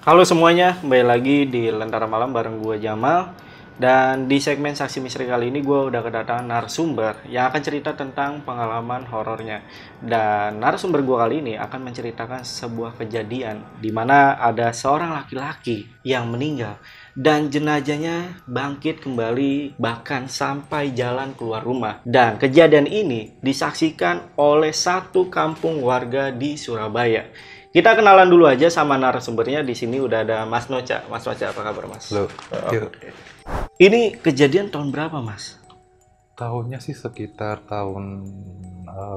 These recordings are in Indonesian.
Halo semuanya, kembali lagi di Lentera Malam bareng gue Jamal Dan di segmen Saksi Misteri kali ini gue udah kedatangan narasumber Yang akan cerita tentang pengalaman horornya Dan narasumber gue kali ini akan menceritakan sebuah kejadian di mana ada seorang laki-laki yang meninggal dan jenazahnya bangkit kembali bahkan sampai jalan keluar rumah. Dan kejadian ini disaksikan oleh satu kampung warga di Surabaya. Kita kenalan dulu aja sama narasumbernya. Di sini udah ada Mas Noca. Mas Noca, apa kabar Mas? Halo. Oh. Ini kejadian tahun berapa Mas? Tahunnya sih sekitar tahun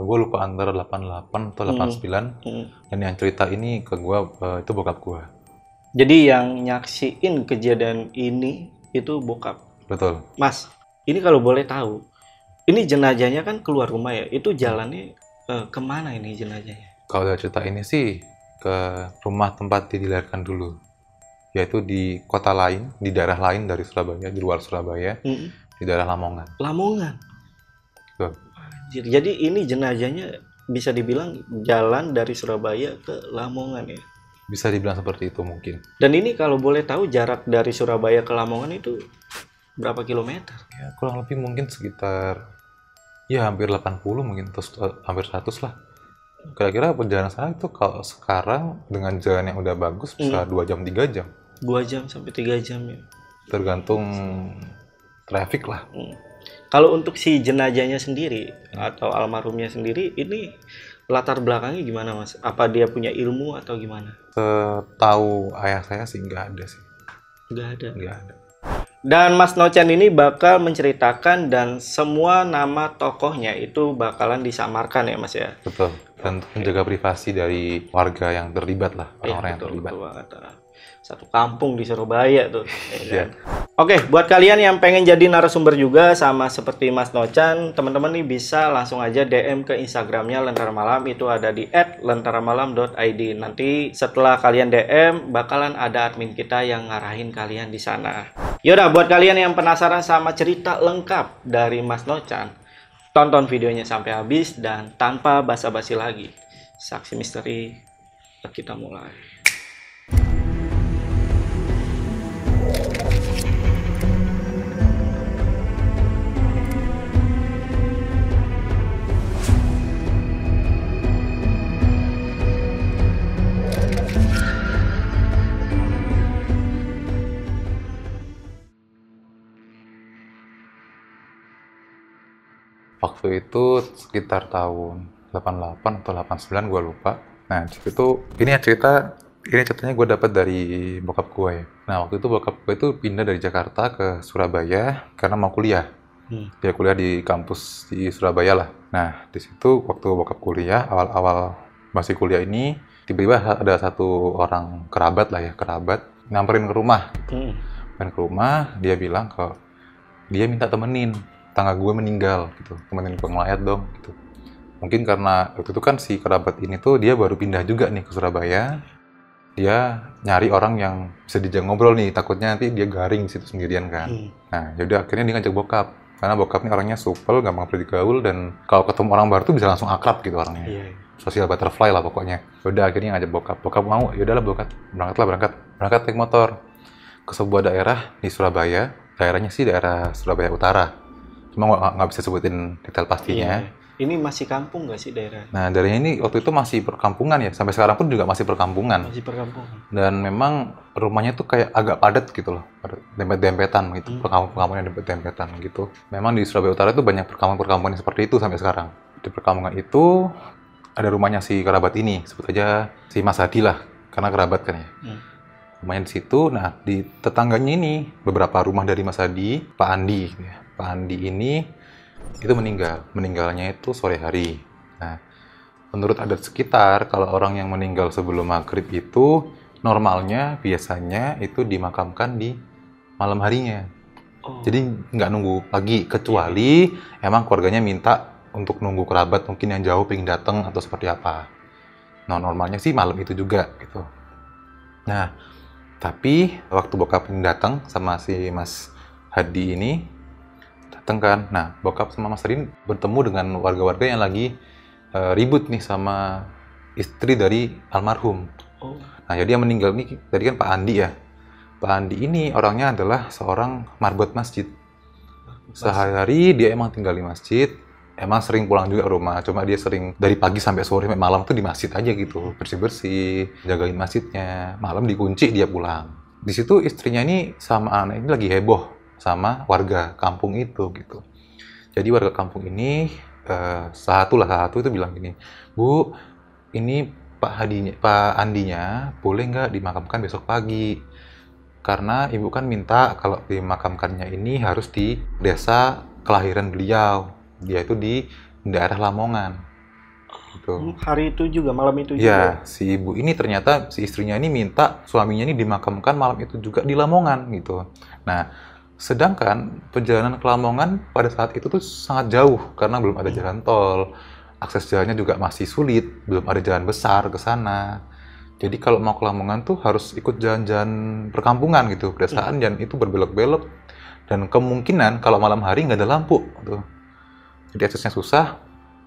gue lupa antara 88 atau 89 Hmm. dan yang cerita ini ke gue itu bokap gue Jadi yang nyaksiin kejadian ini itu bokap. betul Mas, ini kalau boleh tahu, ini jenazahnya kan keluar rumah ya. Itu jalannya eh, ke mana ini jenazahnya? kalau cerita ini sih ke rumah tempat dia dilahirkan dulu yaitu di kota lain di daerah lain dari Surabaya di luar Surabaya Hmm. di daerah Lamongan Lamongan. Jadi ini jenazahnya bisa dibilang jalan dari Surabaya ke Lamongan ya. bisa dibilang seperti itu mungkin Dan ini kalau boleh tahu jarak dari Surabaya ke Lamongan itu berapa kilometer? ya kurang lebih mungkin sekitar ya hampir 80 mungkin terus eh, hampir 100 lah kira-kira perjalanan sana itu kalau sekarang dengan jalan yang udah bagus bisa dua jam tiga jam Dua jam sampai tiga jam ya. tergantung traffic lah Hmm. Kalau untuk si jenazahnya sendiri atau almarhumnya sendiri ini latar belakangnya gimana mas? Apa dia punya ilmu atau gimana? setahu ayah saya sih nggak ada sih Nggak ada. nggak ada Dan Mas Nocan ini bakal menceritakan dan semua nama tokohnya itu bakalan disamarkan ya mas ya? betul dan untuk menjaga privasi dari warga yang terlibat lah Iya, orang-orang yang betul, terlibat betul banget. Satu kampung di Surabaya tuh. ya Iya. Oke, buat kalian yang pengen jadi narasumber juga sama seperti Mas Nocan, teman-teman nih bisa langsung aja DM ke Instagramnya Lentera Malam itu ada di @lentaramalam.id. Nanti setelah kalian DM bakalan ada admin kita yang ngarahin kalian di sana. Yaudah, buat kalian yang penasaran sama cerita lengkap dari Mas Nocan, tonton videonya sampai habis dan tanpa basa-basi lagi. Saksi misteri kita mulai. Waktu itu sekitar tahun 88 atau 89 gue lupa. Nah di situ ini ya cerita ini ceritanya gue dapat dari bokap gue ya. Nah waktu itu bokap gue itu pindah dari Jakarta ke Surabaya karena mau kuliah. Hmm. dia kuliah di kampus di Surabaya lah. Nah di situ waktu bokap kuliah awal-awal masih kuliah ini tiba-tiba ada satu orang kerabat lah ya kerabat nyamperin ke rumah. Hmm. main ke rumah dia bilang ke dia minta temenin tangga gue meninggal gitu temenin gue ngelayat dong gitu mungkin karena waktu itu kan si kerabat ini tuh dia baru pindah juga nih ke Surabaya dia nyari orang yang bisa dijak ngobrol nih takutnya nanti dia garing di situ sendirian kan Hmm. nah yaudah akhirnya dia ngajak bokap karena bokap ini orangnya supel gampang bergaul dan kalau ketemu orang baru tuh bisa langsung akrab gitu orangnya Iya. sosial butterfly lah pokoknya. Udah akhirnya ngajak bokap. Bokap mau, yaudahlah bokap. Berangkatlah berangkat. Berangkat naik motor ke sebuah daerah di Surabaya. Daerahnya sih daerah Surabaya Utara. Cuma nggak nggak bisa sebutin detail pastinya. Iya. Ini masih kampung nggak sih daerah? Nah daerahnya ini waktu itu masih perkampungan ya. Sampai sekarang pun juga masih perkampungan. Masih perkampungan. Dan memang rumahnya tuh kayak agak padat gitu loh. Dempet-dempetan gitu. Hmm. Perkampungan-perkampungan dempet-dempetan gitu. Memang di Surabaya Utara itu banyak perkampungan-perkampungan yang seperti itu sampai sekarang. Di perkampungan itu ada rumahnya si kerabat ini, sebut aja si Mas Hadi lah, karena kerabat kan ya. Hmm. Rumahnya di situ, nah di tetangganya ini beberapa rumah dari Mas Hadi, Pak Andi, gitu ya. Pak Andi ini itu meninggal, meninggalnya itu sore hari. Nah, menurut adat sekitar, kalau orang yang meninggal sebelum maghrib itu normalnya biasanya itu dimakamkan di malam harinya. Oh. Jadi nggak nunggu pagi, kecuali emang keluarganya minta untuk nunggu kerabat mungkin yang jauh pengen datang atau seperti apa. Nah normalnya sih malam itu juga gitu. Nah tapi waktu bokap datang sama si Mas Hadi ini datang kan. Nah bokap sama Mas Hadi bertemu dengan warga-warga yang lagi eh, ribut nih sama istri dari almarhum. Oh. Nah, jadi yang meninggal ini tadi kan Pak Andi ya. Pak Andi ini orangnya adalah seorang marbot masjid. Sehari-hari dia emang tinggal di masjid. Emang sering pulang juga ke rumah. Cuma dia sering dari pagi sampai sore sampai malam tuh di masjid aja gitu. Bersih-bersih, jagain masjidnya. Malam dikunci dia pulang. Di situ istrinya ini sama anak ini lagi heboh sama warga kampung itu gitu. Jadi warga kampung ini eh, satu lah satu itu bilang gini, Bu, ini Pak Hadinya, Pak Andinya boleh nggak dimakamkan besok pagi? Karena ibu kan minta kalau dimakamkannya ini harus di desa kelahiran beliau, yaitu di daerah Lamongan. Gitu. Hmm, Hari itu juga, malam itu juga. Ya, si ibu ini ternyata si istrinya ini minta suaminya ini dimakamkan malam itu juga di Lamongan gitu. Nah, sedangkan perjalanan ke Lamongan pada saat itu tuh sangat jauh karena belum ada jalan tol akses jalannya juga masih sulit, belum ada jalan besar ke sana. Jadi kalau mau ke Lamongan tuh harus ikut jalan-jalan perkampungan gitu, pedesaan dan itu berbelok-belok dan kemungkinan kalau malam hari nggak ada lampu tuh. Jadi aksesnya susah.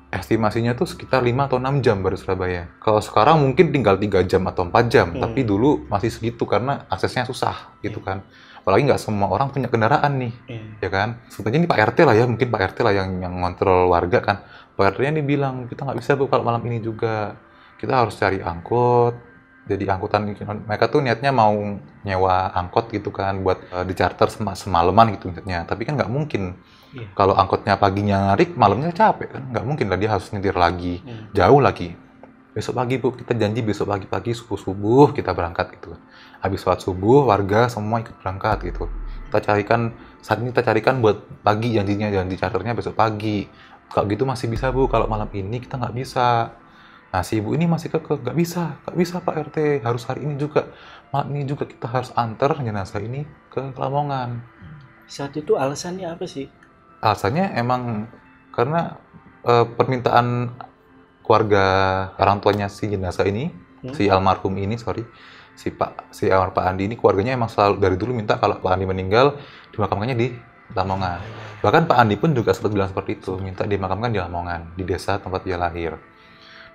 Estimasinya tuh sekitar 5 atau 6 jam baru Surabaya. Kalau sekarang mungkin tinggal 3 jam atau 4 jam, Hmm. tapi dulu masih segitu karena aksesnya susah gitu kan. Apalagi nggak semua orang punya kendaraan nih Iya. ya kan? Sebetulnya ini Pak RT lah ya mungkin Pak RT lah yang yang ngontrol warga kan. Pak RT-nya nih bilang kita nggak bisa bu kalau malam ini juga. Kita harus cari angkot. Jadi angkutan mereka tuh niatnya mau nyewa angkot gitu kan buat eh, di charter sema- semalaman gitu niatnya. Tapi kan nggak mungkin. Iya. kalau angkotnya paginya narik malamnya capek kan? Nggak mungkin lah dia harus nyetir lagi. Hmm. jauh lagi besok pagi bu. Kita janji besok pagi-pagi subuh subuh kita berangkat gitu. Habis sholat subuh warga semua ikut berangkat gitu. Kita carikan saat ini kita carikan buat pagi janjinya janji charternya besok pagi. Kalau gitu masih bisa bu. Kalau malam ini kita nggak bisa. Nah si ibu ini masih kekeh. Nggak bisa nggak bisa pak rt harus hari ini juga. Malam ini juga kita harus antar jenazah ini ke Lamongan. Saat itu alasannya apa sih? alasannya emang karena eh, permintaan keluarga orang tuanya si jenazah ini Hmm. si almarhum ini sorry si pak si almarhum Pak Andi ini keluarganya emang selalu dari dulu minta kalau Pak Andi meninggal dimakamkannya di Lamongan. Bahkan Pak Andi pun juga sempat bilang seperti itu minta dimakamkan di Lamongan di desa tempat dia lahir.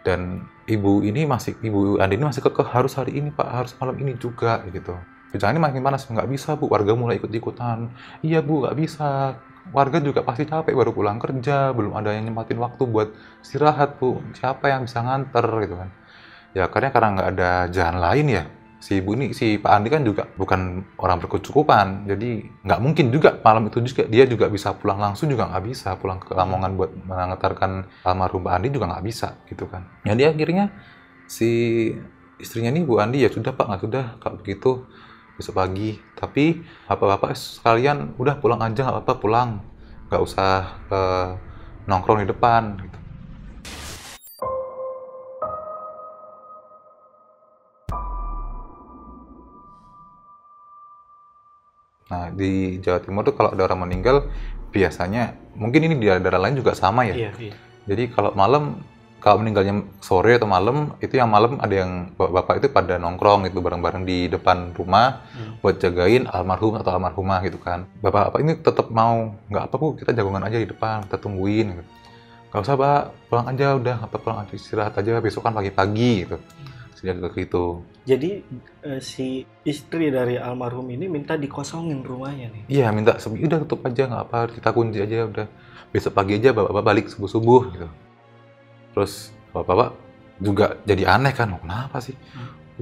Dan ibu ini masih ibu Andi ini masih kekeh harus hari ini Pak? Harus malam ini juga gitu. Jangan ini makin panas nggak bisa bu. Warga mulai ikut ikutan iya bu nggak bisa warga juga pasti capek baru pulang kerja belum ada yang nyempatin waktu buat istirahat bu. Siapa yang bisa nganter gitu kan. Ya karena karena nggak ada jalan lain ya. Si ibu ini si Pak Andi kan juga bukan orang berkecukupan. Jadi nggak mungkin juga malam itu juga dia juga bisa pulang langsung juga nggak bisa. Pulang ke Lamongan buat mengantarkan almarhum Pak Andi juga nggak bisa gitu kan. Jadi akhirnya si istrinya nih Bu Andi ya sudah Pak nggak sudah kalau begitu besok pagi tapi bapak-bapak sekalian udah pulang aja nggak apa-apa pulang nggak usah eh, nongkrong di depan gitu. Nah di Jawa Timur tuh kalau ada orang meninggal biasanya mungkin ini di daerah lain juga sama ya. Iya, iya. Jadi kalau malam kalau meninggalnya sore atau malam itu yang malam ada yang bapak itu pada nongkrong gitu bareng-bareng di depan rumah Hmm. buat jagain almarhum atau almarhumah gitu kan. Bapak-bapak ini tetap mau nggak apa bu kita jagongan aja di depan kita tungguin gitu. Gak usah pak pulang aja udah apa pulang aja istirahat aja besok kan pagi-pagi gitu. Sejak gitu. Jadi eh, si istri dari almarhum ini minta dikosongin rumahnya nih. Iya minta udah tutup aja nggak apa kita kunci aja udah besok pagi aja bapak-bapak balik subuh subuh gitu terus bapak-bapak juga jadi aneh kan "Oh, kenapa sih?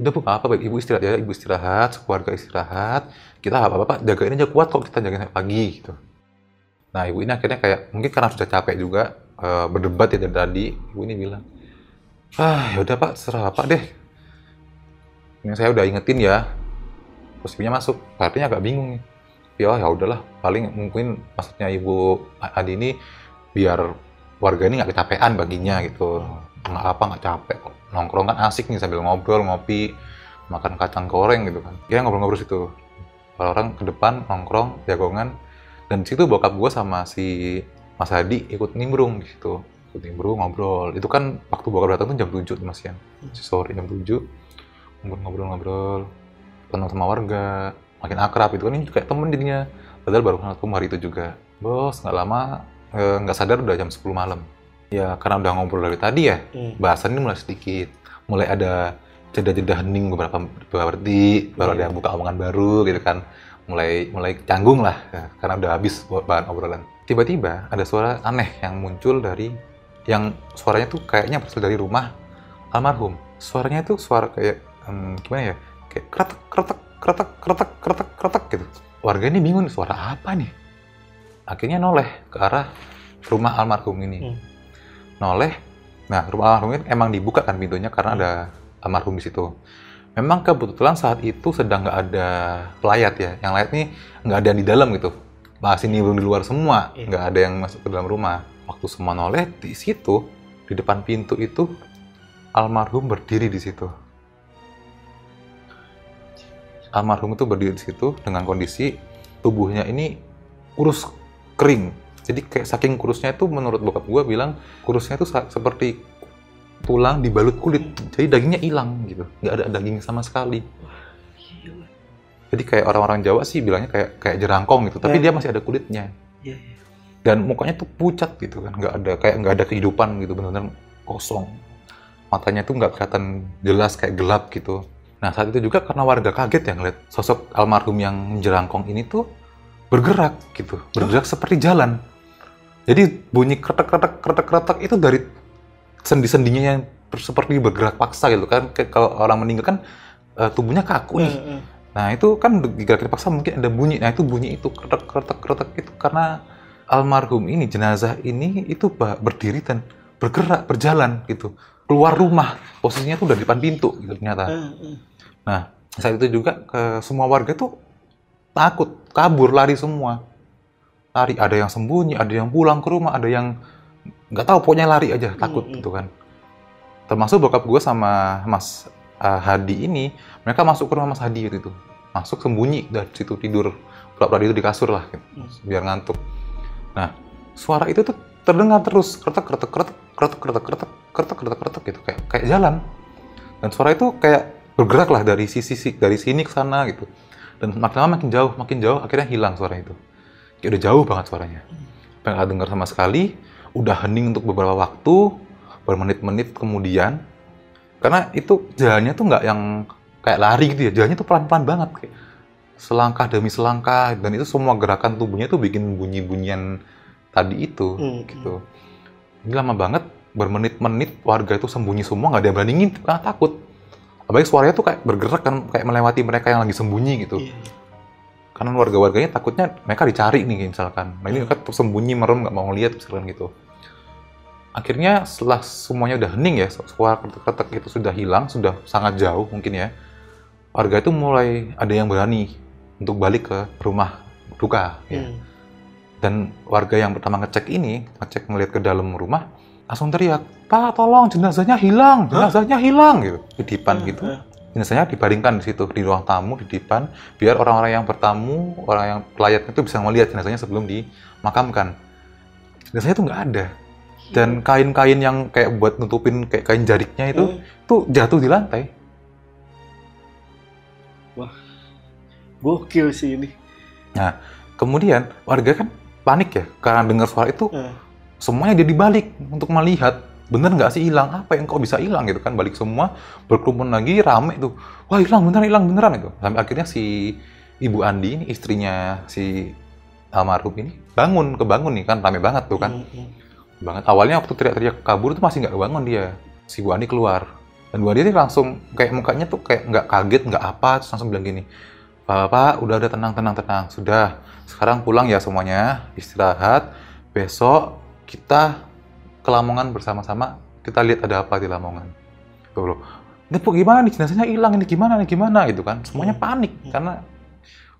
Udah bu nggak apa ibu istirahat ya ibu istirahat keluarga istirahat. Kita bapak-bapak jagain aja kuat kok kita jagain pagi gitu. Nah ibu ini akhirnya kayak mungkin karena sudah capek juga eh, berdebat ya dari tadi ibu ini bilang ah ya udah pak serah pak deh. Ini saya udah ingetin ya. Terus ibunya masuk artinya agak bingung nih. Ya ya udahlah paling mungkin maksudnya ibu Adi ini biar warga ini nggak kecapean baginya gitu. Nggak apa nggak capek kok. Nongkrong kan asik nih sambil ngobrol ngopi makan kacang goreng gitu kan. Ya ngobrol-ngobrol situ. Orang ke depan nongkrong jagongan dan situ bokap gue sama si Mas Hadi ikut nimbrung di situ. Ikut nimbrung ngobrol. Itu kan waktu bokap datang tuh jam 7 tuh mas Yan sore jam 7 ngobrol-ngobrol kenal sama warga. Makin akrab itu kan. Ini kayak temen jadinya. Padahal baru kenal hari itu juga. Bos nggak lama nggak sadar udah jam 10 malam. Ya karena udah ngobrol dari tadi ya. Hmm. bahasan ini mulai sedikit. Mulai ada jeda-jeda hening beberapa beberapa detik baru ada yang buka omongan baru gitu kan. Mulai mulai canggung lah ya, karena udah habis bahan obrolan. Tiba-tiba ada suara aneh yang muncul dari yang suaranya tuh kayaknya berasal dari rumah almarhum. Suaranya tuh suara kayak hmm, gimana ya? Kayak kretek kretek kretek kretek kretek kretek gitu. Warga ini bingung suara apa nih akhirnya noleh ke arah rumah almarhum ini. Hmm. noleh. Nah rumah almarhum ini emang dibuka kan pintunya karena ada almarhum di situ. Memang kebetulan saat itu sedang nggak ada pelayat ya. Yang lain nih nggak ada yang di dalam gitu. Masih nimbrung di luar semua. Iya. nggak ada yang masuk ke dalam rumah. Waktu semua noleh di situ di depan pintu itu almarhum berdiri di situ. Almarhum itu berdiri di situ dengan kondisi tubuhnya ini kurus kering. Jadi kayak saking kurusnya itu menurut bokap gue bilang kurusnya itu seperti tulang dibalut kulit. Jadi dagingnya hilang gitu. Nggak ada daging sama sekali. Jadi kayak orang-orang Jawa sih bilangnya kayak kayak jerangkong gitu. Tapi Ya. dia masih ada kulitnya. Iya, iya. dan mukanya tuh pucat gitu kan. Nggak ada kayak nggak ada kehidupan gitu. Benar-benar kosong. Matanya tuh nggak kelihatan jelas kayak gelap gitu. Nah saat itu juga karena warga kaget ya ngeliat sosok almarhum yang jerangkong ini tuh bergerak gitu bergerak seperti jalan jadi bunyi kretek kretek kretek kretek itu dari sendi-sendinya yang seperti bergerak paksa gitu kan kalau orang meninggal kan eh, tubuhnya kaku nih Hmm, hmm. Nah itu kan digerakin paksa mungkin ada bunyi. Nah itu bunyi itu kretek kretek kretek itu karena almarhum ini jenazah ini itu berdiri dan bergerak berjalan gitu keluar rumah posisinya tuh udah di depan pintu gitu ternyata. Hmm, hmm. Nah saat itu juga ke semua warga tuh takut kabur lari semua. Lari ada yang sembunyi ada yang pulang ke rumah ada yang nggak tahu pokoknya lari aja takut Mm-mm. gitu kan. Termasuk bokap gue sama Mas uh, Hadi ini mereka masuk ke rumah Mas Hadi waktu itu. Masuk sembunyi dari situ tidur. Pura-pura tidur di kasur lah gitu, Hmm. biar ngantuk. Nah suara itu tuh terdengar terus kretek kretek kretek kretek kretek kretek kretek kretek kretek gitu kayak kayak jalan. Dan suara itu kayak bergerak lah dari sisi si- dari sini ke sana gitu dan makin lama makin jauh makin jauh akhirnya hilang suara itu. Kayak udah jauh banget suaranya. Pengen nggak dengar sama sekali udah hening untuk beberapa waktu bermenit-menit kemudian. Karena itu jalannya tuh nggak yang kayak lari gitu ya jalannya tuh pelan-pelan banget. Kayak selangkah demi selangkah dan itu semua gerakan tubuhnya tuh bikin bunyi-bunyian tadi itu Hmm, gitu. Ini lama banget bermenit-menit warga itu sembunyi semua nggak ada yang berani ngintip karena takut apalagi suaranya tuh kayak bergerak kan kayak melewati mereka yang lagi sembunyi gitu. Iya, iya. karena warga-warganya takutnya mereka dicari nih misalkan. Nah ini mereka tuh sembunyi merem nggak mau ngeliat misalkan gitu. Akhirnya setelah semuanya udah hening ya suara ketek-ketek itu sudah hilang sudah sangat jauh mungkin ya warga itu mulai ada yang berani untuk balik ke rumah duka ya. Hmm. dan warga yang pertama ngecek ini ngecek ngeliat ke dalam rumah langsung teriak pak tolong jenazahnya hilang jenazahnya hilang gitu di depan Hmm, gitu hmm. jenazahnya dibaringkan di situ di ruang tamu di depan biar orang-orang yang bertamu orang yang pelayat itu bisa melihat jenazahnya sebelum dimakamkan jenazahnya itu nggak ada dan kain-kain yang kayak buat nutupin kayak kain jariknya itu Hmm. tuh jatuh di lantai Gokil sih ini. kemudian warga kan panik ya karena dengar suara itu Hmm. Semuanya jadi balik untuk melihat bener nggak sih hilang? Apa yang kok bisa hilang? Gitu kan balik semua berkerumun lagi rame tuh. Wah hilang beneran hilang beneran itu sampai akhirnya si ibu Andi ini istrinya si almarhum ini bangun kebangun nih kan rame banget tuh kan. Hmm, hmm. banget. Awalnya waktu teriak-teriak kabur tuh masih nggak kebangun dia. Si Bu Andi keluar. Dan Bu Andi ini langsung kayak mukanya tuh kayak nggak kaget nggak apa terus langsung bilang gini Bapak udah udah tenang tenang tenang sudah. Sekarang pulang ya semuanya istirahat. Besok kita ke Lamongan bersama-sama kita lihat ada apa di Lamongan tuh loh ini Bu gimana nih jenazahnya hilang ini gimana nih gimana gitu kan semuanya Hmm. panik karena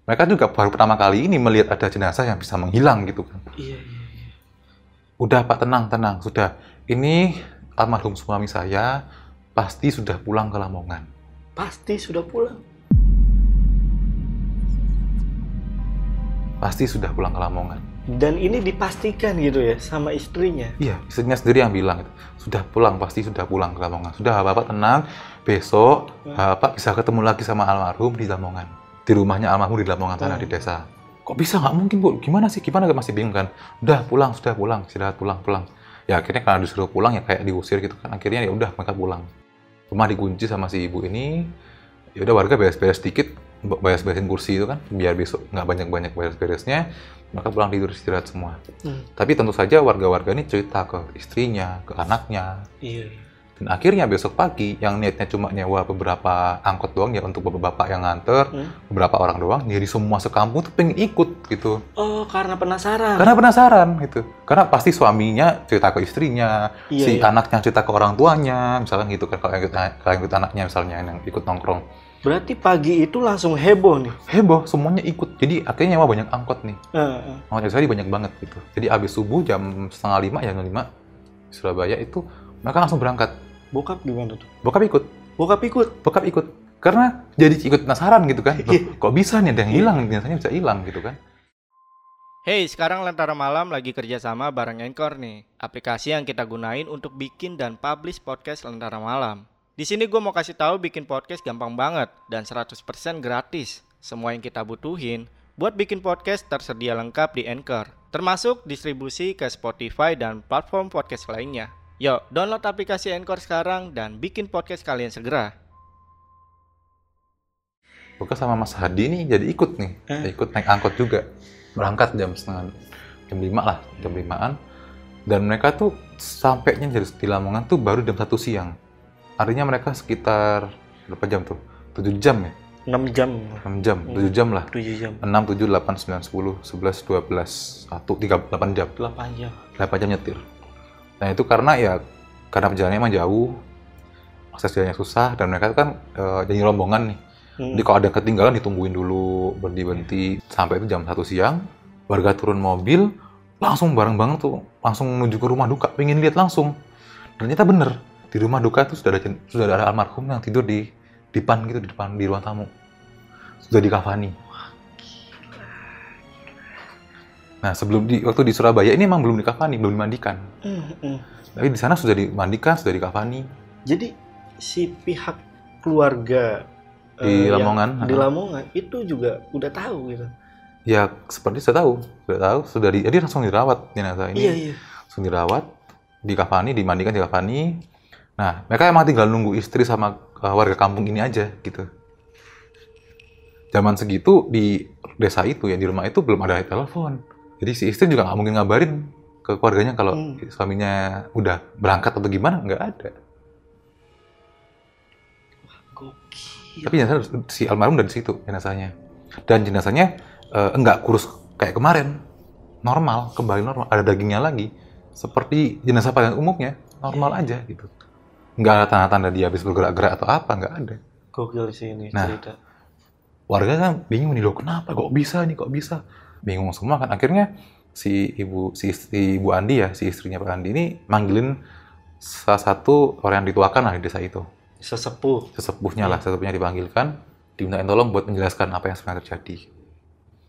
mereka juga baru pertama kali ini melihat ada jenazah yang bisa menghilang gitu kan Iya, iya, iya. Udah Pak, tenang, tenang. Sudah. Ini almarhum suami saya pasti sudah pulang ke Lamongan. Pasti sudah pulang. pasti sudah pulang ke Lamongan. Dan ini dipastikan gitu ya sama istrinya. Iya, istrinya sendiri yang bilang gitu. Sudah pulang, pasti sudah pulang ke Lamongan. Sudah, Bapak tenang, besok Hmm. Bapak bisa ketemu lagi sama almarhum di Lamongan. Di rumahnya almarhum di Lamongan sana, Hmm. di desa. Kok bisa nggak mungkin, Bu? Gimana sih? Gimana? Masih bingung kan? Udah, pulang, sudah pulang. Istirahat, pulang, pulang. Ya akhirnya karena disuruh pulang ya kayak diusir gitu kan. Akhirnya ya udah mereka pulang. Rumah dikunci sama si ibu ini. Ya udah warga beres-beres dikit, beres-beresin kursi itu kan biar besok nggak banyak-banyak beres-beresnya. Mereka pulang tidur istirahat semua. Hmm. Tapi tentu saja warga-warga ini cerita ke istrinya, ke anaknya. Iya. Dan akhirnya besok pagi yang niatnya cuma nyewa beberapa angkot doang ya untuk bapak-bapak yang nganter, Hmm. beberapa orang doang, jadi semua sekampung tuh pengen ikut gitu. Oh, karena penasaran. Karena penasaran gitu. Karena pasti suaminya cerita ke istrinya, Iya, si iya. anaknya cerita ke orang tuanya, misalkan gitu kan kalau ikut, kalau yang ikut anaknya misalnya yang ikut nongkrong. Berarti pagi itu langsung heboh nih. Heboh, semuanya ikut. Jadi akhirnya nyewa banyak angkot nih. Eh, eh. Angkot jadi banyak banget gitu. Jadi abis subuh jam setengah lima, jam lima, Surabaya itu mereka langsung berangkat. Bokap gimana tuh? Bokap ikut. Bokap ikut. bokap ikut karena jadi ikut penasaran gitu kan Loh, Iya. kok bisa nih ada yang hilang biasanya bisa hilang gitu kan Hey, sekarang Lentera Malam lagi kerjasama bareng Anchor nih, aplikasi yang kita gunain untuk bikin dan publish podcast Lentera Malam. Di sini gue mau kasih tahu bikin podcast gampang banget dan 100% gratis. Semua yang kita butuhin buat bikin podcast tersedia lengkap di Anchor, termasuk distribusi ke Spotify dan platform podcast lainnya. Yuk, download aplikasi Anchor sekarang dan bikin podcast kalian segera. Bokap sama Mas Hadi nih jadi ikut nih Eh. ikut naik angkot juga berangkat jam setengah jam lima lah jam limaan dan mereka tuh sampainya dari di Lamongan tuh baru jam satu siang artinya mereka sekitar berapa jam tuh tujuh jam ya 6 jam, enam jam Hmm. tujuh jam lah 7 jam, enam tujuh delapan sembilan sepuluh sebelas dua belas satu tiga delapan jam 8 jam. 8 jam nyetir. Nah itu karena ya karena perjalanannya emang jauh, akses jalannya susah dan mereka kan eh, jadi rombongan nih. Hmm. Jadi kalau ada yang ketinggalan ditungguin dulu, berhenti-berhenti sampai itu jam satu siang. Warga turun mobil, langsung bareng-bareng tuh langsung menuju ke rumah duka, pengen lihat langsung. Dan ternyata bener di rumah duka itu sudah ada sudah ada almarhum yang tidur di depan gitu di depan di ruang tamu, sudah dikafani. Nah sebelum di waktu di Surabaya ini emang belum dikafani, belum dimandikan. Hmm, hmm. Tapi di sana sudah dimandikan, sudah dikafani. Jadi si pihak keluarga Di yang Lamongan, di. Lamongan itu juga udah tahu gitu. Ya seperti saya tahu, sudah tahu, sudah di, jadi langsung dirawat jenazah ini. Iya iya. Langsung dirawat, dikafani, dimandikan, dikafani. Nah, mereka emang tinggal nunggu istri sama uh, warga kampung ini aja gitu. Zaman segitu di desa itu ya di rumah itu belum ada telepon. Jadi si istri juga nggak mungkin ngabarin ke keluarganya kalau Hmm. suaminya udah berangkat atau gimana, nggak ada. Gokil. Tapi jenazah si almarhum dari situ jenazahnya. Dan jenazahnya eh, enggak kurus kayak kemarin. Normal, kembali normal. Ada dagingnya lagi. Seperti jenazah pada umumnya. Normal aja gitu. Enggak ada tanda-tanda dia habis bergerak-gerak atau apa, enggak ada. Gokil sih ini Nah. cerita. Warga kan bingung nih, loh kenapa kok bisa nih, kok bisa? Bingung semua kan. Akhirnya si ibu si istri ibu Andi ya, si istrinya Pak Andi ini manggilin salah satu orang yang dituakan lah di desa itu. Sesepuh. sesepuhnya lah, sesepuhnya dipanggilkan, dimintain tolong buat menjelaskan apa yang sebenarnya terjadi.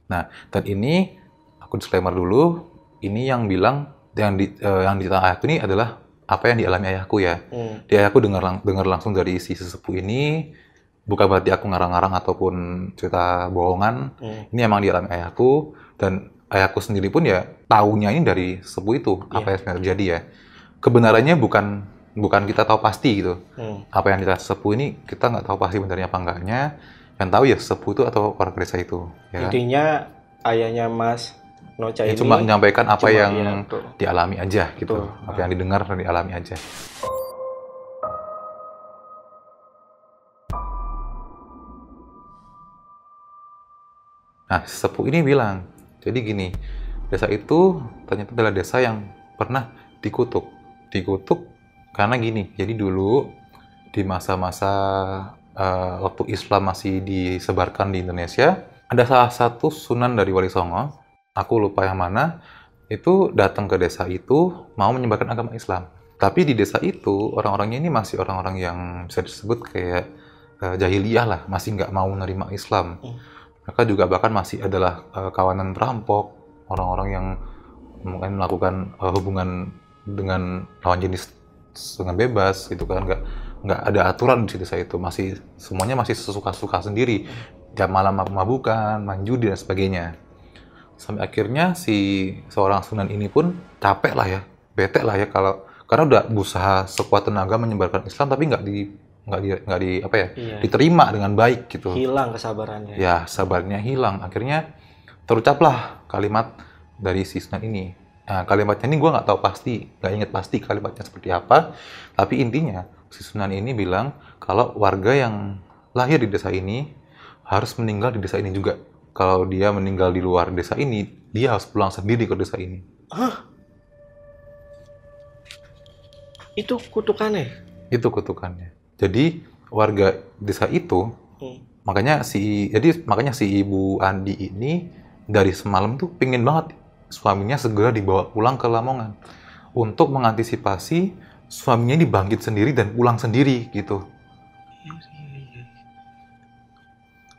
Nah, dan ini aku disclaimer dulu, ini yang bilang yang di eh, yang di tanah ayahku ini adalah apa yang dialami ayahku ya. Hmm. Di ayahku dengar lang- dengar langsung dari si sesepuh ini, bukan berarti aku ngarang-ngarang ataupun cerita bohongan. Hmm. Ini emang dialami ayahku dan ayahku sendiri pun ya tahunya ini dari sesepuh itu apa Iya. yang sebenarnya terjadi ya. Kebenarannya bukan bukan kita tahu pasti gitu Hmm. apa yang dikata sepuh ini kita nggak tahu pasti benernya apa enggaknya yang tahu ya sepuh itu atau warga desa itu ya kan? Intinya ayahnya Mas Noca Ya, ini cuma menyampaikan apa cuma- yang betul. dialami aja gitu Betul. apa yang didengar dan dialami aja nah sepuh ini bilang jadi gini desa itu ternyata adalah desa yang pernah dikutuk dikutuk karena gini jadi dulu di masa-masa eh, waktu Islam masih disebarkan di Indonesia ada salah satu sunan dari Wali Songo aku lupa yang mana itu datang ke desa itu mau menyebarkan agama Islam. Tapi di desa itu orang-orangnya ini masih orang-orang yang bisa disebut kayak eh, jahiliyah lah, masih nggak mau menerima Islam. Hmm. mereka juga bahkan masih adalah eh, kawanan perampok orang-orang yang mungkin melakukan eh, hubungan dengan lawan jenis dengan bebas gitu kan nggak nggak ada aturan di desa itu masih semuanya masih sesuka-suka sendiri jam malam mabuk-mabukan main judi dan sebagainya sampai akhirnya si seorang sunan ini pun capek lah ya bete lah ya kalau karena udah berusaha sekuat tenaga menyebarkan Islam tapi nggak di nggak di nggak di apa ya Iya. diterima dengan baik gitu. Hilang kesabarannya. Ya sabarnya hilang. Akhirnya terucaplah kalimat dari si Sunan ini. Nah, kalimatnya ini gue nggak tahu pasti nggak inget pasti kalimatnya seperti apa tapi intinya si Sunan ini bilang kalau warga yang lahir di desa ini harus meninggal di desa ini juga kalau dia meninggal di luar desa ini dia harus pulang sendiri ke desa ini. Itu kutukannya? Itu kutukannya. Jadi warga desa itu Hmm. makanya si jadi makanya si ibu Andi ini dari semalam tuh pingin banget suaminya segera dibawa pulang ke Lamongan. Untuk mengantisipasi suaminya ini bangkit sendiri dan pulang sendiri gitu.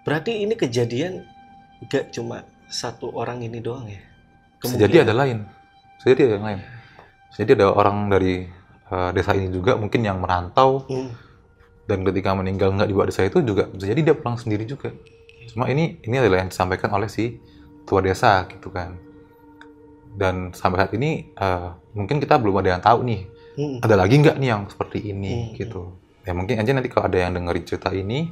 Berarti ini kejadian gak cuma satu orang ini doang ya? Bisa jadi ada lain. Jadi ada yang lain. Jadi ada orang dari eh, desa ini juga mungkin yang merantau. Hmm. dan ketika meninggal nggak di bawah desa itu juga bisa jadi dia pulang sendiri juga. Cuma ini ini adalah yang disampaikan oleh si tua desa gitu kan. Dan sampai saat ini eh, mungkin kita belum ada yang tahu nih Hmm. ada lagi nggak nih yang seperti ini Hmm. gitu. Ya mungkin aja nanti kalau ada yang dengerin cerita ini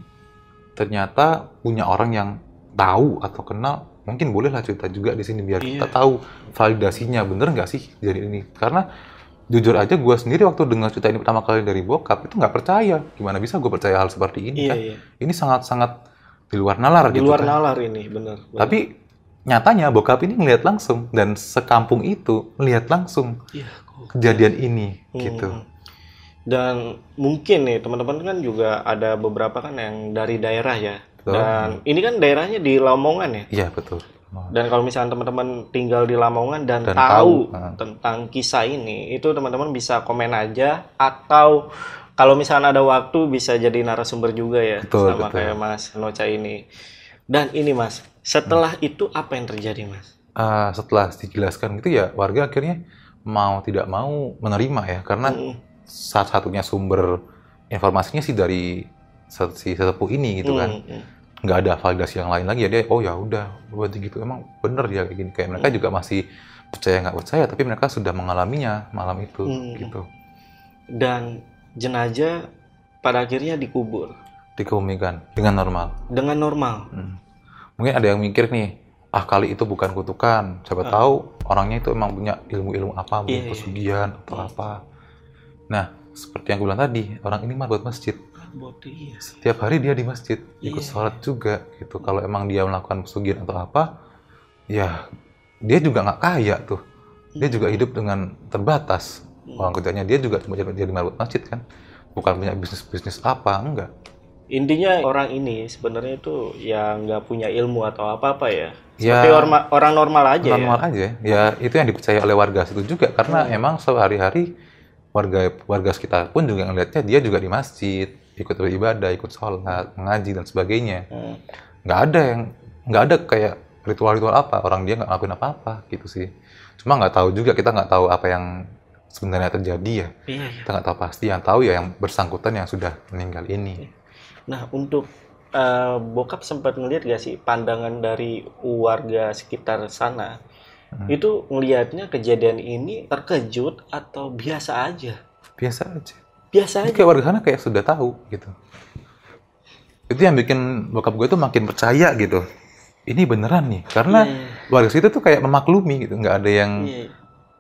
ternyata punya orang yang tahu atau kenal mungkin bolehlah cerita juga di sini biar kita Iya. tahu validasinya bener nggak sih jadi ini karena jujur aja gue sendiri waktu dengar cerita ini pertama kali dari bokap itu nggak percaya gimana bisa gue percaya hal seperti ini iya kan iya ini sangat sangat di luar nalar di gitu luar kan. nalar ini bener, bener. tapi nyatanya bokap ini ngelihat langsung dan sekampung itu melihat langsung Iya, kejadian ini Hmm. gitu Dan mungkin nih teman-teman kan juga ada beberapa kan yang dari daerah ya. Betul. Dan ini kan daerahnya di Lamongan ya. iya betul Dan kalau misalnya teman-teman tinggal di Lamongan dan, Dan tahu tahu, tentang kisah ini, itu teman-teman bisa komen aja atau kalau misalnya ada waktu bisa jadi narasumber juga ya Betul, sama betul. kayak Mas Noca ini. Dan ini Mas, setelah Hmm. itu apa yang terjadi Mas? Ah, setelah dijelaskan gitu ya warga akhirnya mau tidak mau menerima ya karena Mm, saat satunya sumber informasinya sih dari si sesepuh ini gitu kan. Mm, mm. nggak ada validasi yang lain lagi ya dia oh ya udah berarti gitu. Emang bener ya kayak gini. Kayak mereka juga masih percaya nggak percaya tapi mereka sudah mengalaminya malam itu Hmm. gitu. Dan jenazah pada akhirnya dikubur? Dikebumikan dengan normal? Dengan normal. Hmm. mungkin ada yang mikir nih ah kali itu bukan kutukan. Siapa tahu orangnya itu emang punya ilmu-ilmu apa mungkin Iya, iya. pesugihan atau apa. Nah seperti yang gue bilang tadi orang ini mah buat masjid Bodi. setiap hari dia di masjid ikut Iya. sholat juga gitu kalau emang dia melakukan pesugihan atau apa ya dia juga nggak kaya tuh dia juga hidup dengan terbatas uang kerjanya dia juga cuma jadi marbot masjid kan bukan punya bisnis bisnis apa enggak Intinya orang ini sebenarnya itu ya nggak punya ilmu atau apa-apa ya. Ya. Seperti orma- orang normal aja normal ya. aja ya itu yang dipercaya oleh warga situ juga karena Hmm. emang sehari-hari warga warga sekitar pun juga ngelihatnya dia juga di masjid ikut beribadah ikut sholat mengaji dan sebagainya Hmm. nggak ada yang nggak ada kayak ritual-ritual apa orang dia nggak ngelakuin apa-apa gitu sih cuma nggak tahu juga kita nggak tahu apa yang sebenarnya terjadi ya Iya, iya. kita nggak tahu pasti yang tahu ya yang bersangkutan yang sudah meninggal ini Nah, untuk eh, bokap sempat ngelihat gak sih pandangan dari warga sekitar sana? Hmm. Itu ngelihatnya kejadian ini terkejut atau biasa aja? biasa aja Biasa aja. kayak warga sana kayak sudah tahu gitu. Itu yang bikin bokap gue tuh makin percaya gitu. Ini beneran nih, karena Iya, warga situ tuh kayak memaklumi gitu, nggak ada yang iya.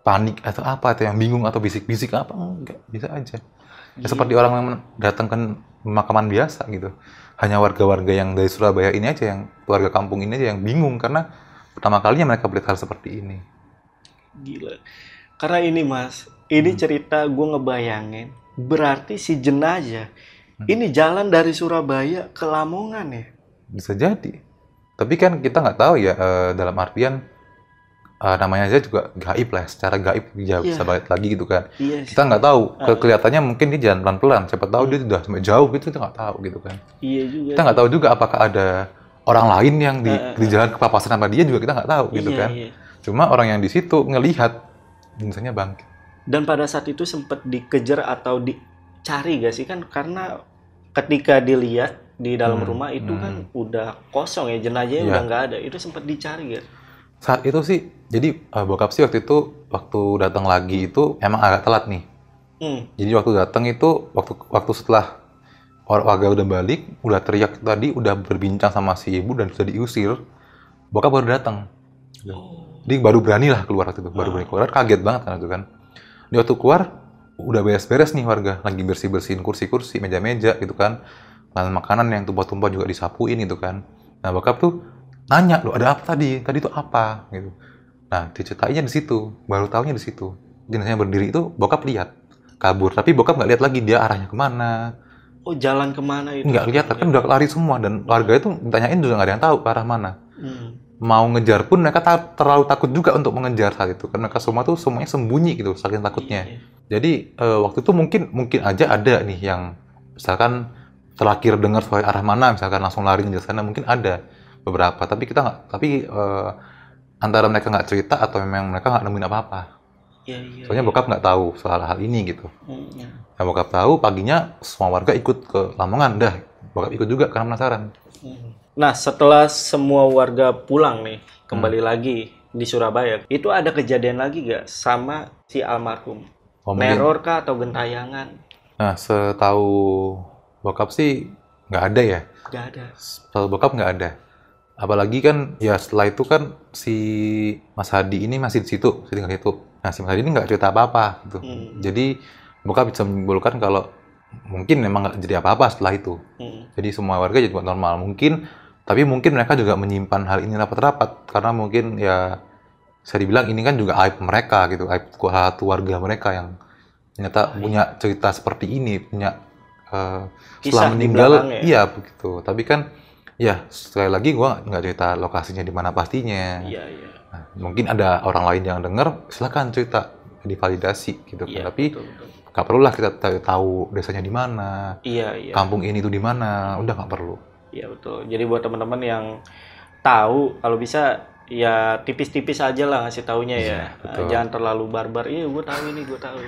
panik atau apa, atau yang bingung atau bisik-bisik apa, enggak, bisa aja. Ya, Iya. seperti orang yang datang ke pemakaman biasa gitu. Hanya warga-warga yang dari Surabaya ini aja, yang warga kampung ini aja yang bingung karena pertama kalinya mereka melihat hal seperti ini. Gila. Karena ini mas, ini cerita gue ngebayangin. Berarti si jenazah ini jalan dari Surabaya ke Lamongan ya? Bisa jadi. Tapi kan kita nggak tahu ya eh, dalam artian eh, namanya aja juga gaib lah. Secara gaib dia Iya. bisa balik lagi gitu kan. Iya sih. Kita nggak tahu. Ke- Kelihatannya mungkin dia jalan pelan-pelan. Siapa tahu dia sudah sampai jauh gitu kita nggak tahu gitu kan. Iya juga. Kita nggak tahu juga apakah ada orang lain yang di, Eh, eh, di jalan kepapasan sama dia juga kita nggak tahu gitu Iya, kan. iya. Cuma orang yang di situ ngelihat jenazahnya bangkit. Dan pada saat itu sempat dikejar atau dicari gak sih kan karena ketika dilihat di dalam Hmm, rumah itu hmm. kan udah kosong ya jenazahnya Iya. udah nggak ada. Itu sempat dicari gak? Saat itu sih, jadi eh, bokap sih waktu itu waktu datang lagi itu emang agak telat nih. Hmm. Jadi waktu datang itu waktu waktu setelah warga udah balik, udah teriak tadi, udah berbincang sama si ibu dan sudah diusir, bokap baru datang. Jadi baru berani lah keluar waktu itu, baru berani keluar. Kaget banget kan itu kan. Di waktu keluar udah beres-beres nih warga, lagi bersih-bersihin kursi-kursi, meja-meja gitu kan. Lalu makanan yang tumpah-tumpah juga disapuin gitu kan. Nah bokap tuh nanya, lo ada apa tadi? Tadi itu apa? Gitu. Nah diceritainnya di situ, baru tahunya di situ. Jenazahnya berdiri itu bokap lihat kabur, tapi bokap nggak lihat lagi dia arahnya ke mana, Oh jalan ke mana itu? nggak lihat kan udah lari semua dan warga itu ditanyain juga nggak ada yang tahu ke arah mana Hmm. Mau ngejar pun mereka ta- terlalu takut juga untuk mengejar saat itu kan mereka semua tuh semuanya sembunyi gitu saking takutnya Iya. jadi eh, waktu itu mungkin mungkin aja ada nih yang misalkan terakhir dengar suara arah mana misalkan langsung lari ke sana mungkin ada beberapa tapi kita nggak tapi eh, antara mereka nggak cerita atau memang mereka nggak nemuin apa-apa Iya, iya. soalnya bokap nggak tahu soal hal ini gitu Hmm, hmm. Nah, bokap tahu paginya semua warga ikut ke Lamongan dah. Bokap ikut juga karena penasaran. Nah, setelah semua warga pulang nih, kembali Hmm. lagi di Surabaya, itu ada kejadian lagi gak sama si almarhum? Oh, Neror kah atau gentayangan? Nah, setahu bokap sih nggak ada ya. Gak ada. Setahu bokap nggak ada. Apalagi kan ya setelah itu kan si Mas Hadi ini masih di situ, di situ. Nah, si Mas Hadi ini nggak cerita apa-apa gitu. Hmm. Jadi bokap bisa menyimpulkan kalau mungkin memang nggak jadi apa-apa setelah itu. Hmm. Jadi semua warga jadi normal. Mungkin, tapi mungkin mereka juga menyimpan hal ini rapat-rapat karena mungkin ya saya dibilang ini kan juga aib mereka gitu, aib satu warga mereka yang ternyata punya cerita seperti ini, punya Kisah setelah meninggal, belakangnya. iya begitu. Tapi kan ya sekali lagi gua nggak cerita lokasinya di mana pastinya. Iya, iya. Nah, mungkin ada orang lain yang dengar, silakan cerita divalidasi gitu kan. Iya, Tapi betul, betul. nggak perlu lah kita tahu- desanya di mana, Iya, iya. kampung ini tuh di mana, udah nggak perlu. Iya, betul. Jadi buat teman-teman yang tahu, kalau bisa ya tipis-tipis aja lah ngasih taunya ya. Betul. Jangan terlalu barbar. Iya, gue tahu ini, gue tahu.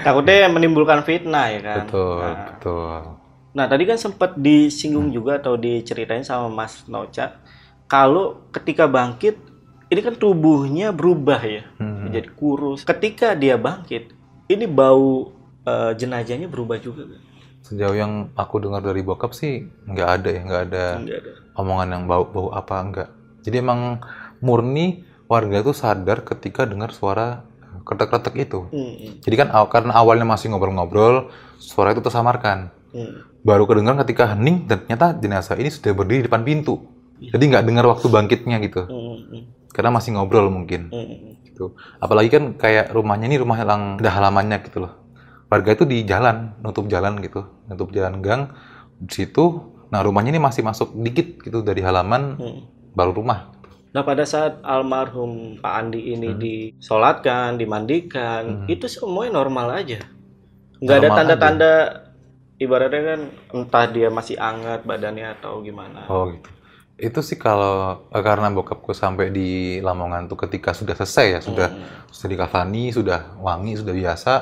Takutnya menimbulkan fitnah ya kan. Betul, Nah, betul. Nah, tadi kan sempat disinggung juga atau diceritain sama Mas Noca kalau ketika bangkit ini kan tubuhnya berubah ya, Hmm. menjadi kurus. Ketika dia bangkit, ini bau eh, jenazahnya berubah juga kan? Sejauh yang aku dengar dari bokap sih nggak ada ya, nggak ada ada. omongan yang bau bau apa enggak. Jadi emang murni warga tuh sadar ketika dengar suara kretek-kretek itu. Hmm, Jadi kan karena awalnya masih ngobrol-ngobrol, suara itu tersamarkan. hmm. Baru kedengaran ketika hening dan ternyata jenazah ini sudah berdiri di depan pintu. Jadi nggak dengar waktu bangkitnya gitu. Hmm, Karena masih ngobrol mungkin. hmm. gitu. Apalagi kan kayak rumahnya ini rumah yang ada halamannya gitu loh. Warga itu di jalan, nutup jalan gitu, nutup jalan gang di situ. Nah rumahnya ini masih masuk dikit gitu dari halaman Hmm. baru rumah. Nah pada saat almarhum Pak Andi ini disolatkan, dimandikan, Hmm. itu semuanya normal aja. Nggak ada tanda-tanda ibaratnya kan entah dia masih anget badannya atau gimana. Oh gitu. Itu sih kalau eh, karena bokapku sampai di Lamongan tuh ketika sudah selesai ya, sudah Hmm. sudah dikafani, sudah wangi, sudah biasa.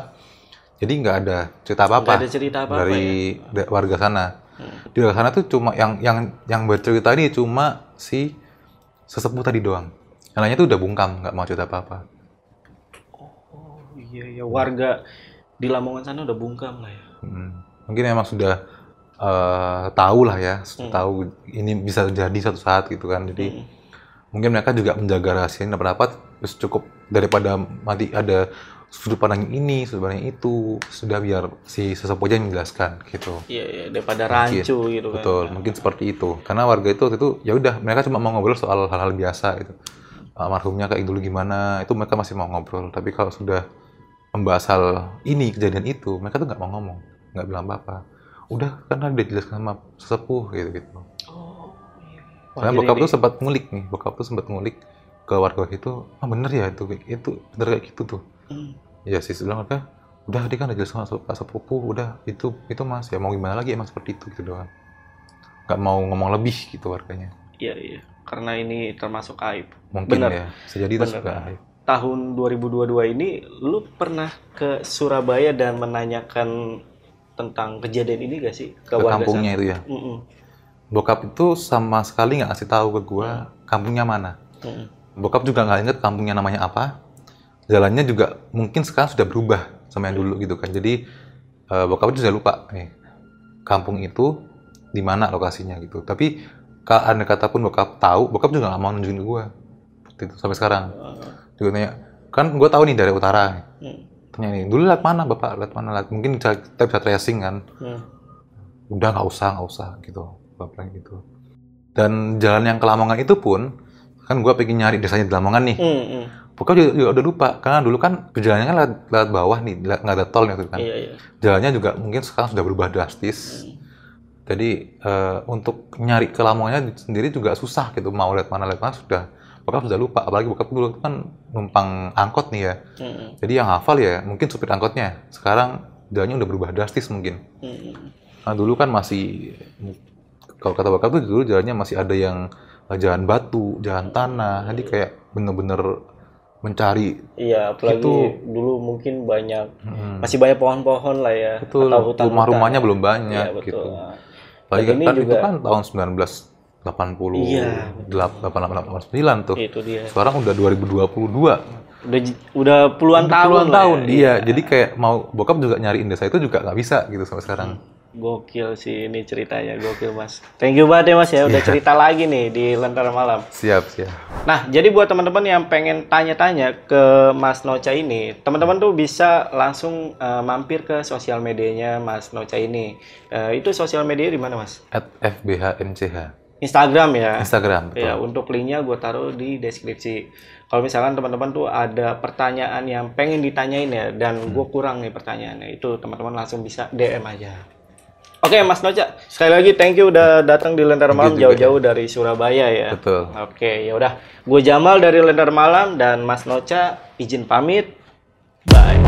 Jadi nggak ada cerita apa-apa Nggak ada cerita apa-apa dari da- warga sana. Hmm. Di warga sana tuh cuma yang yang yang bercerita ini cuma si sesepuh tadi doang. Yang lainnya tuh udah bungkam, nggak mau cerita apa-apa. Oh iya ya warga di Lamongan sana udah bungkam lah ya. Hmm. Mungkin emang sudah eh, tahu lah ya, Hmm. tahu ini bisa terjadi suatu saat gitu kan. Jadi Hmm. mungkin mereka juga menjaga rahasia ini pendapat terus cukup daripada mati ada sudut pandang ini, sudut pandang itu, sudah biar si sesepuh aja yang menjelaskan gitu. Iya iya daripada Mungkin. rancu gitu kan. Betul, mungkin seperti itu. Karena warga itu waktu itu ya udah mereka cuma mau ngobrol soal hal-hal biasa gitu. Almarhumnya kayak dulu gimana, itu mereka masih mau ngobrol. Tapi kalau sudah membahas hal ini kejadian itu, mereka tuh nggak mau ngomong, nggak bilang apa-apa. Udah karena udah dijelaskan sama sesepuh gitu gitu. Oh iya. Karena bokap tuh sempat ngulik nih, bokap tuh sempat ngulik ke warga itu, ah bener ya itu itu bener kayak gitu tuh. Ya sih bilang apa? Udah dia kan udah jelas sama Pak sepupu, udah itu itu mas ya mau gimana lagi emang seperti itu gitu doang. nggak mau ngomong lebih gitu warganya. Iya, iya. Karena ini termasuk aib. Mungkin Bener. ya. Bisa jadi itu juga. Tahun 2022 ini, lu pernah ke Surabaya dan menanyakan tentang kejadian ini gak sih ke, Ke warga kampungnya sana? itu ya. Mm-mm. Bokap itu sama sekali nggak ngasih tahu ke gua kampungnya mana. Mm-mm. Bokap juga nggak inget kampungnya namanya apa. Jalannya juga mungkin sekarang sudah berubah sama yang dulu gitu kan. Jadi eh, bokap itu sudah lupa nih kampung itu di mana lokasinya gitu. Tapi kalau ada kata pun bokap tahu, bokap juga nggak mau nunjukin ke gua. Itu sampai sekarang. Juga nanya, kan gua tahu nih dari utara. Mm. Tanya nih, dulu lihat mana bapak, lihat mana, lihat mungkin bisa, kita bisa tracing kan. Mm. Udah nggak usah, nggak usah gitu. Bapak gitu. Dan jalan yang ke Lamongan itu pun, kan gua pengen nyari desanya di Lamongan nih. Mm, mm. Pokoknya juga, juga udah lupa karena dulu kan perjalanannya kan lewat, lewat bawah nih, nggak ada tol nih waktu itu kan. Iya, iya. Jalannya juga mungkin sekarang sudah berubah drastis. Jadi eh, untuk nyari ke Lamongannya sendiri juga susah gitu. Mau lihat mana lihat mana sudah bokap sudah lupa. Apalagi bokap dulu kan numpang angkot nih ya. Mm, Jadi yang hafal ya mungkin supir angkotnya. Sekarang jalannya udah berubah drastis mungkin. mm, mm. Nah dulu kan masih kalau kata bokap tuh dulu jalannya masih ada yang jalan batu, jalan tanah. Jadi kayak bener-bener mencari Iya, apalagi Itu- dulu mungkin banyak Hmm. masih banyak pohon-pohon lah ya. Betul, atau rumah-rumahnya belum banyak Iya, betul. gitu. Nah, Apalagi ini kan itu juga- kan tahun 1980 Iya, 88 tuh. Itu dia. Sekarang udah 2022. Udah udah puluhan Udah tahun puluhan tahun. ya. Iya, jadi kayak mau bokap juga nyariin desa itu juga nggak bisa gitu sampai sekarang. Gokil sih ini ceritanya, gokil Mas. Thank you banget ya Mas ya, udah cerita lagi nih di Lentera Malam. Siap, siap. Nah, jadi buat teman-teman yang pengen tanya-tanya ke Mas Noca ini, teman-teman tuh bisa langsung eh, mampir ke sosial medianya Mas Noca ini. Eh, itu sosial media di mana Mas? At FBHNCH. Instagram ya. Instagram, betul. Ya, untuk linknya gue taruh di deskripsi. Kalau misalkan teman-teman tuh ada pertanyaan yang pengen ditanyain ya, dan gue kurang nih pertanyaannya, itu teman-teman langsung bisa DM aja. Oke, Mas Noca, sekali lagi thank you udah datang di Lentera Malam juga, jauh-jauh dari Surabaya ya. Betul. Oke, ya udah. Gue Jamal dari Lentera Malam dan Mas Noca izin pamit. Bye.